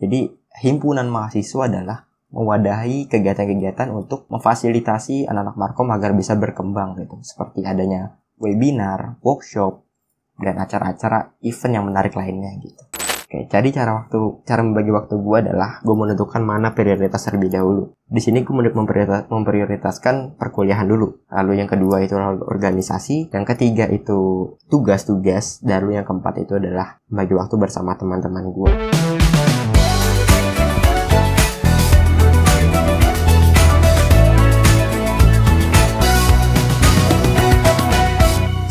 Jadi himpunan mahasiswa adalah mewadahi kegiatan-kegiatan untuk memfasilitasi anak-anak Markom agar bisa berkembang gitu. Seperti adanya webinar, workshop, dan acara-acara event yang menarik lainnya gitu. Oke, jadi cara waktu cara membagi waktu gue adalah gue menentukan mana prioritas terlebih dahulu. Di sini gue memprioritas, memprioritaskan perkuliahan dulu. Lalu yang kedua itu organisasi, yang ketiga itu tugas-tugas, dan lalu yang keempat itu adalah bagi waktu bersama teman-teman gue.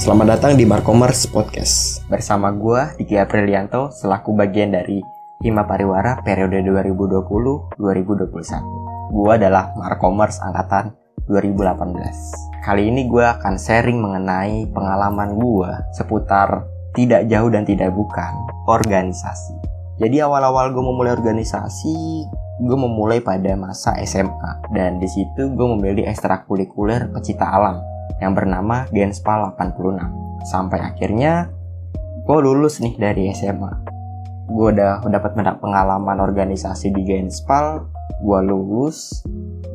Selamat datang di Markomers Podcast. Bersama gue, Diki Aprilianto Selaku bagian dari Hima Pariwara periode 2020-2021 Gue adalah Markomers Angkatan 2018 Kali ini gue akan sharing mengenai pengalaman gue Seputar tidak jauh dan tidak bukan Organisasi. Jadi awal-awal gue memulai organisasi gue memulai pada masa SMA dan di situ gue memilih ekstrakurikuler pecinta alam yang bernama Genspal 86. Sampai akhirnya gue lulus nih dari SMA. Gue udah dapat pengalaman organisasi di Genspal, gue lulus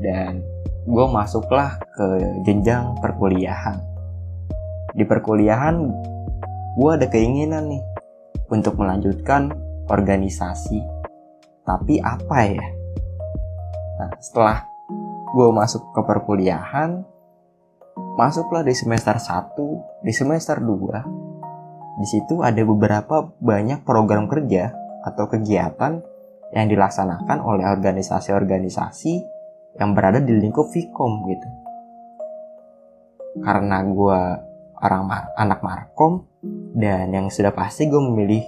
dan gue masuklah ke jenjang perkuliahan. Di perkuliahan gue ada keinginan nih untuk melanjutkan organisasi. Tapi apa ya? Nah, setelah gue masuk ke perkuliahan, masuklah di semester 1, di semester 2. Di situ ada beberapa banyak program kerja atau kegiatan yang dilaksanakan oleh organisasi-organisasi yang berada di lingkup Vkom gitu. Karena gue orang mar anak Markom dan yang sudah pasti gue memilih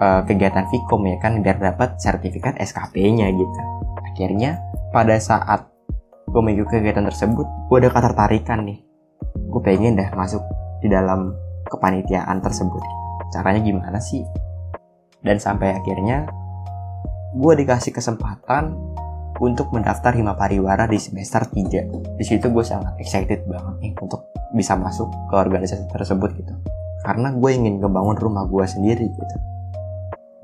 uh, kegiatan Vkom ya kan biar dapat sertifikat SKP-nya gitu. Akhirnya pada saat gue mengikuti kegiatan tersebut gue ada ketertarikan nih gue pengen dah masuk di dalam kepanitiaan tersebut caranya gimana sih dan sampai akhirnya gue dikasih kesempatan untuk mendaftar Hima Pariwara di semester 3. Di situ gue sangat excited banget nih untuk bisa masuk ke organisasi tersebut gitu. Karena gue ingin ngebangun rumah gue sendiri gitu.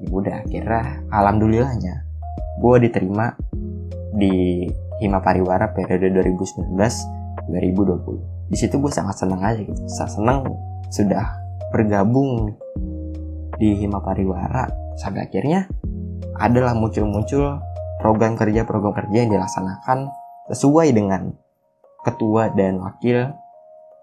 Ya udah akhirnya alhamdulillahnya gue diterima di Hima Pariwara periode 2019-2020. Di situ gue sangat senang aja gitu. Sangat senang sudah bergabung di Hima Pariwara sampai akhirnya adalah muncul-muncul program kerja program kerja yang dilaksanakan sesuai dengan ketua dan wakil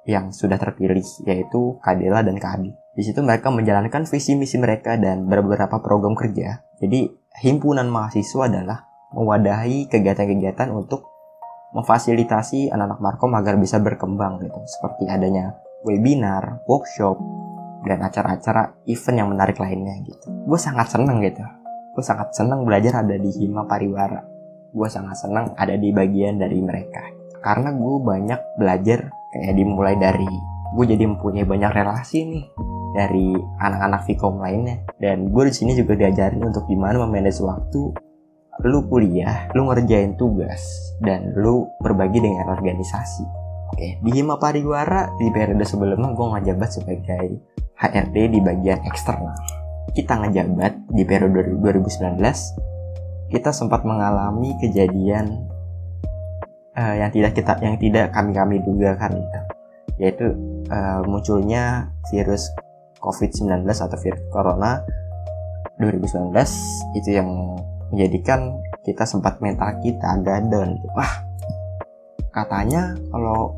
yang sudah terpilih yaitu Kadela dan Kadi. Di situ mereka menjalankan visi misi mereka dan beberapa program kerja. Jadi himpunan mahasiswa adalah mewadahi kegiatan-kegiatan untuk memfasilitasi anak-anak Markom agar bisa berkembang gitu. Seperti adanya webinar, workshop, dan acara-acara event yang menarik lainnya gitu. Gue sangat seneng gitu. Gue sangat seneng belajar ada di Hima Pariwara. Gue sangat seneng ada di bagian dari mereka. Karena gue banyak belajar kayak dimulai dari gue jadi mempunyai banyak relasi nih dari anak-anak Vkom lainnya dan gue di sini juga diajarin untuk gimana memanage waktu lu kuliah, lu ngerjain tugas, dan lu berbagi dengan organisasi. Oke, di Hima Pariwara di periode sebelumnya gue ngejabat sebagai HRD di bagian eksternal. Kita ngejabat di periode 2019, kita sempat mengalami kejadian uh, yang tidak kita yang tidak kami kami duga kan gitu, yaitu uh, munculnya virus COVID-19 atau virus corona 2019 itu yang menjadikan kita sempat mental kita agak down. Wah, katanya kalau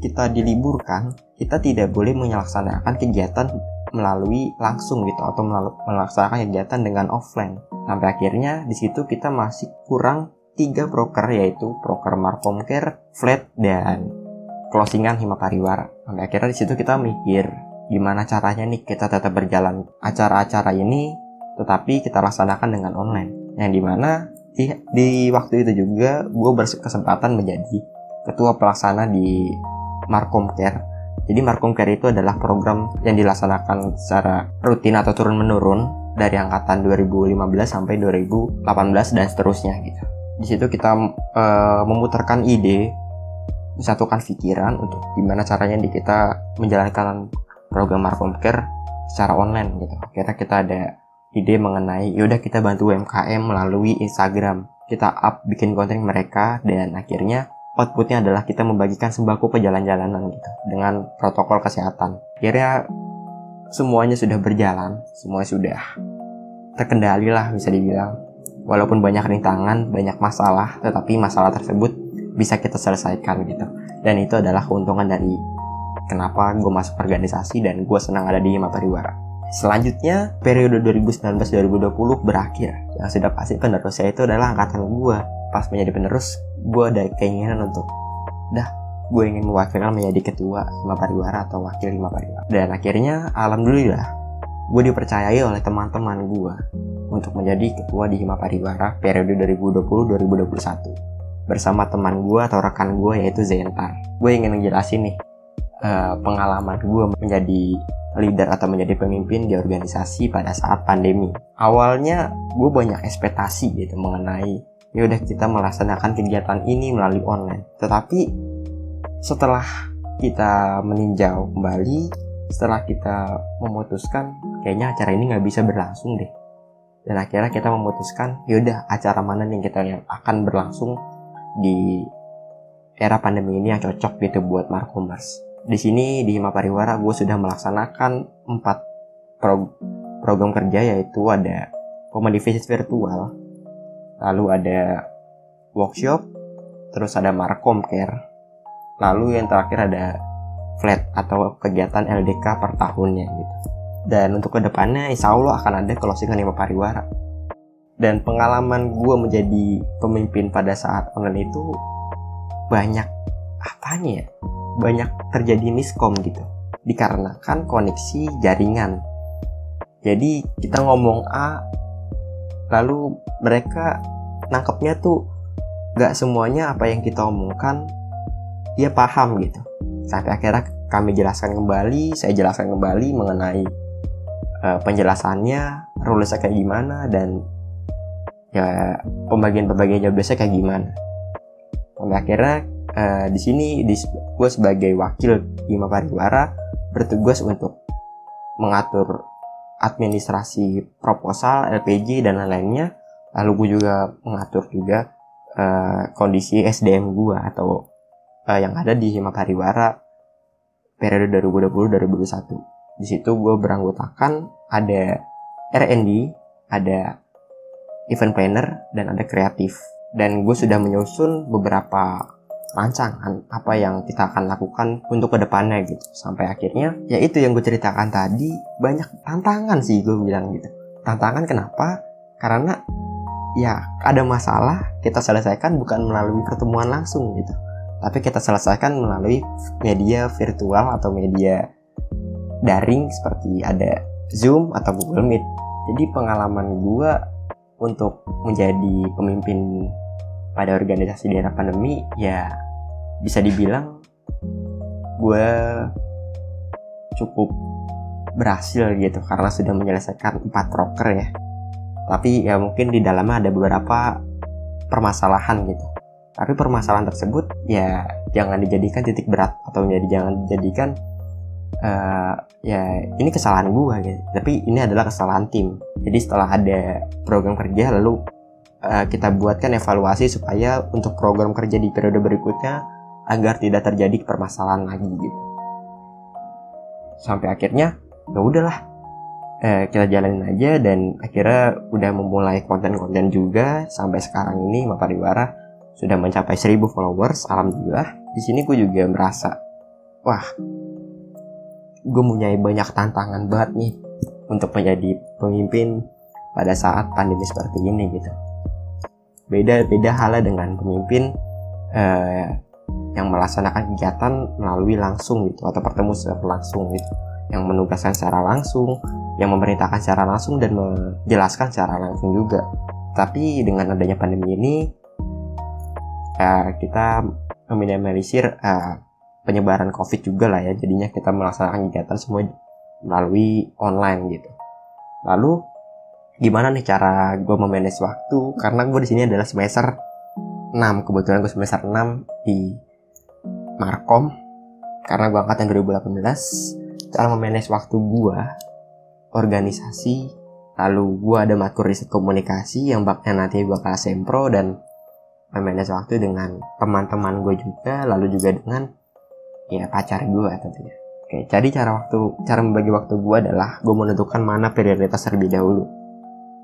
kita diliburkan, kita tidak boleh melaksanakan kegiatan melalui langsung gitu atau melaksanakan kegiatan dengan offline. Sampai akhirnya di situ kita masih kurang tiga broker yaitu broker Markomcare, Flat dan closingan Hima Pariwara. Sampai akhirnya di situ kita mikir gimana caranya nih kita tetap berjalan acara-acara ini tetapi kita laksanakan dengan online yang di mana di, di waktu itu juga gue berkesempatan menjadi ketua pelaksana di Markom Care jadi Markom Care itu adalah program yang dilaksanakan secara rutin atau turun menurun dari angkatan 2015 sampai 2018 dan seterusnya gitu. Di situ kita uh, memutarkan ide, disatukan pikiran untuk gimana caranya di kita menjalankan program Markom Care secara online gitu. Akhirnya kita ada ide mengenai yaudah kita bantu UMKM melalui Instagram. Kita up bikin konten mereka dan akhirnya outputnya adalah kita membagikan sembako ke jalan-jalanan gitu dengan protokol kesehatan. Akhirnya semuanya sudah berjalan semuanya sudah terkendali lah bisa dibilang. Walaupun banyak rintangan banyak masalah tetapi masalah tersebut bisa kita selesaikan gitu. Dan itu adalah keuntungan dari kenapa gue masuk organisasi dan gue senang ada di Hima Pariwara. Selanjutnya, periode 2019-2020 berakhir. Yang sudah pasti penerusnya itu adalah angkatan gue. Pas menjadi penerus, gue ada keinginan untuk, dah, gue ingin mewakilkan menjadi ketua Hima Pariwara atau wakil Hima Pariwara. Dan akhirnya, alhamdulillah, gue dipercayai oleh teman-teman gue untuk menjadi ketua di Hima Pariwara periode 2020-2021 bersama teman gue atau rekan gue yaitu Zentar. Gue ingin ngejelasin nih uh, pengalaman gue menjadi leader atau menjadi pemimpin di organisasi pada saat pandemi. Awalnya gue banyak ekspektasi gitu mengenai ya udah kita melaksanakan kegiatan ini melalui online. Tetapi setelah kita meninjau kembali, setelah kita memutuskan kayaknya acara ini nggak bisa berlangsung deh. Dan akhirnya kita memutuskan, yaudah acara mana nih kita yang akan berlangsung di era pandemi ini yang cocok gitu buat markomers. Di sini di Hima Pariwara gue sudah melaksanakan empat pro program kerja yaitu ada comedy visit virtual, lalu ada workshop, terus ada markom care, lalu yang terakhir ada flat atau kegiatan LDK per tahunnya gitu. Dan untuk ke depannya insya Allah akan ada closingan Hima Pariwara dan pengalaman gue menjadi pemimpin pada saat online itu banyak apanya ya banyak terjadi miskom gitu. Dikarenakan koneksi jaringan. Jadi kita ngomong A lalu mereka nangkepnya tuh gak semuanya apa yang kita omongkan dia paham gitu. Sampai akhirnya kami jelaskan kembali saya jelaskan kembali mengenai uh, penjelasannya rulesnya kayak gimana dan ya pembagian-pembagian desknya kayak gimana. Sampai akhirnya uh, di sini gue sebagai wakil Hima Pariwara bertugas untuk mengatur administrasi proposal LPG dan lain-lainnya lalu gue juga mengatur juga uh, kondisi SDM gue atau uh, yang ada di Hima Pariwara periode 2020-2021 di situ gue beranggotakan ada R&D ada event planner, dan ada kreatif. Dan gue sudah menyusun beberapa rancangan apa yang kita akan lakukan untuk ke depannya gitu. Sampai akhirnya, ya itu yang gue ceritakan tadi, banyak tantangan sih gue bilang gitu. Tantangan kenapa? Karena ya ada masalah kita selesaikan bukan melalui pertemuan langsung gitu. Tapi kita selesaikan melalui media virtual atau media daring seperti ada Zoom atau Google Meet. Jadi pengalaman gue untuk menjadi pemimpin pada organisasi di era pandemi ya bisa dibilang gue cukup berhasil gitu karena sudah menyelesaikan empat proker ya. Tapi ya mungkin di dalamnya ada beberapa permasalahan gitu. Tapi permasalahan tersebut ya jangan dijadikan titik berat atau jadi jangan dijadikan uh, ya ini kesalahan gue gitu. Tapi ini adalah kesalahan tim. Jadi setelah ada program kerja lalu uh, kita buatkan evaluasi supaya untuk program kerja di periode berikutnya agar tidak terjadi permasalahan lagi gitu. Sampai akhirnya ya udahlah eh, kita jalanin aja dan akhirnya udah memulai konten-konten juga. Sampai sekarang ini Mapariwara sudah mencapai 1000 followers alhamdulillah. Di sini gue juga merasa wah gue punya banyak tantangan banget nih untuk menjadi pemimpin pada saat pandemi seperti ini gitu. Beda beda halnya dengan pemimpin uh, yang melaksanakan kegiatan melalui langsung gitu atau pertemu secara langsung gitu, yang menugaskan secara langsung, yang memerintahkan secara langsung dan menjelaskan secara langsung juga. Tapi dengan adanya pandemi ini uh, kita meminimalisir uh, penyebaran COVID juga lah ya. Jadinya kita melaksanakan kegiatan semua melalui online gitu. Lalu gimana nih cara gue memanage waktu? Karena gue di sini adalah semester 6 kebetulan gue semester 6 di Markom. Karena gue angkatan 2018 cara memanage waktu gue organisasi lalu gue ada matkul riset komunikasi yang baknya nanti bakal sempro dan memanage waktu dengan teman-teman gue juga lalu juga dengan ya pacar gue tentunya. Oke jadi cara waktu cara membagi waktu gue adalah gue menentukan mana prioritas terlebih dahulu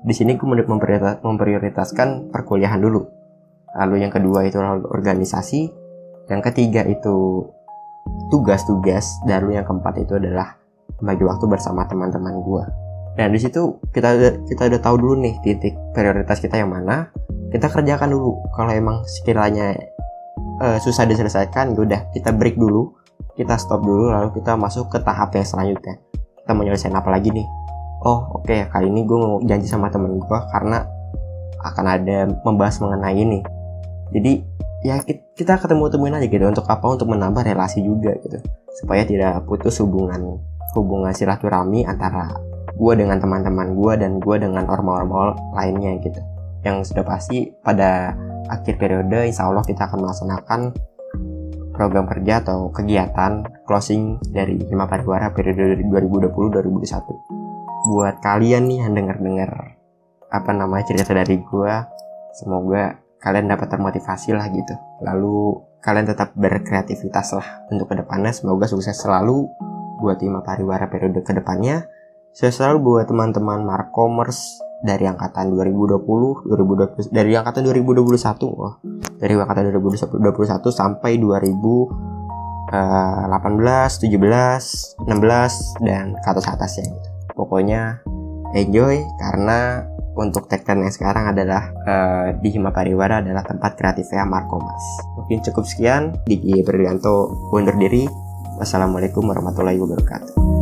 di sini gue memprioritaskan perkuliahan dulu. Lalu yang kedua itu organisasi yang ketiga itu tugas-tugas dan lalu yang keempat itu adalah bagi waktu bersama teman-teman gue dan di situ kita kita udah tahu dulu nih titik prioritas kita yang mana. Kita kerjakan dulu. Kalau emang sekiranya uh, susah diselesaikan ya udah kita break dulu. Kita stop dulu lalu kita masuk ke tahap yang selanjutnya. Kita mau nyelesain apa lagi nih oh oke okay, kali ini gue mau janji sama temen gue karena akan ada membahas mengenai ini. Jadi ya kita ketemu temuin aja gitu untuk apa? Untuk menambah relasi juga gitu supaya tidak putus hubungan hubungan silaturahmi antara gue dengan teman-teman gue dan gue dengan ormal-ormal lainnya gitu. Yang sudah pasti pada akhir periode insya Allah kita akan melaksanakan program kerja atau kegiatan closing dari lima pariwara periode 2020-2021 buat kalian nih yang dengar-dengar apa namanya cerita dari gue semoga kalian dapat termotivasi lah gitu. Lalu kalian tetap berkreativitas lah untuk ke depannya. Semoga sukses selalu buat lima pariwara periode ke depannya. Saya selalu buat teman-teman Markomers dari angkatan 2020, 2020 dari angkatan 2021 wah, dari angkatan 2021 sampai 2018, 17, 16 dan ke atas atasnya gitu. Pokoknya enjoy karena untuk tagline yang sekarang adalah uh, di Hima Pariwara adalah tempat kreatifnya Markomas. Mungkin cukup sekian. Diki Berlianto undur diri. Wassalamualaikum warahmatullahi wabarakatuh.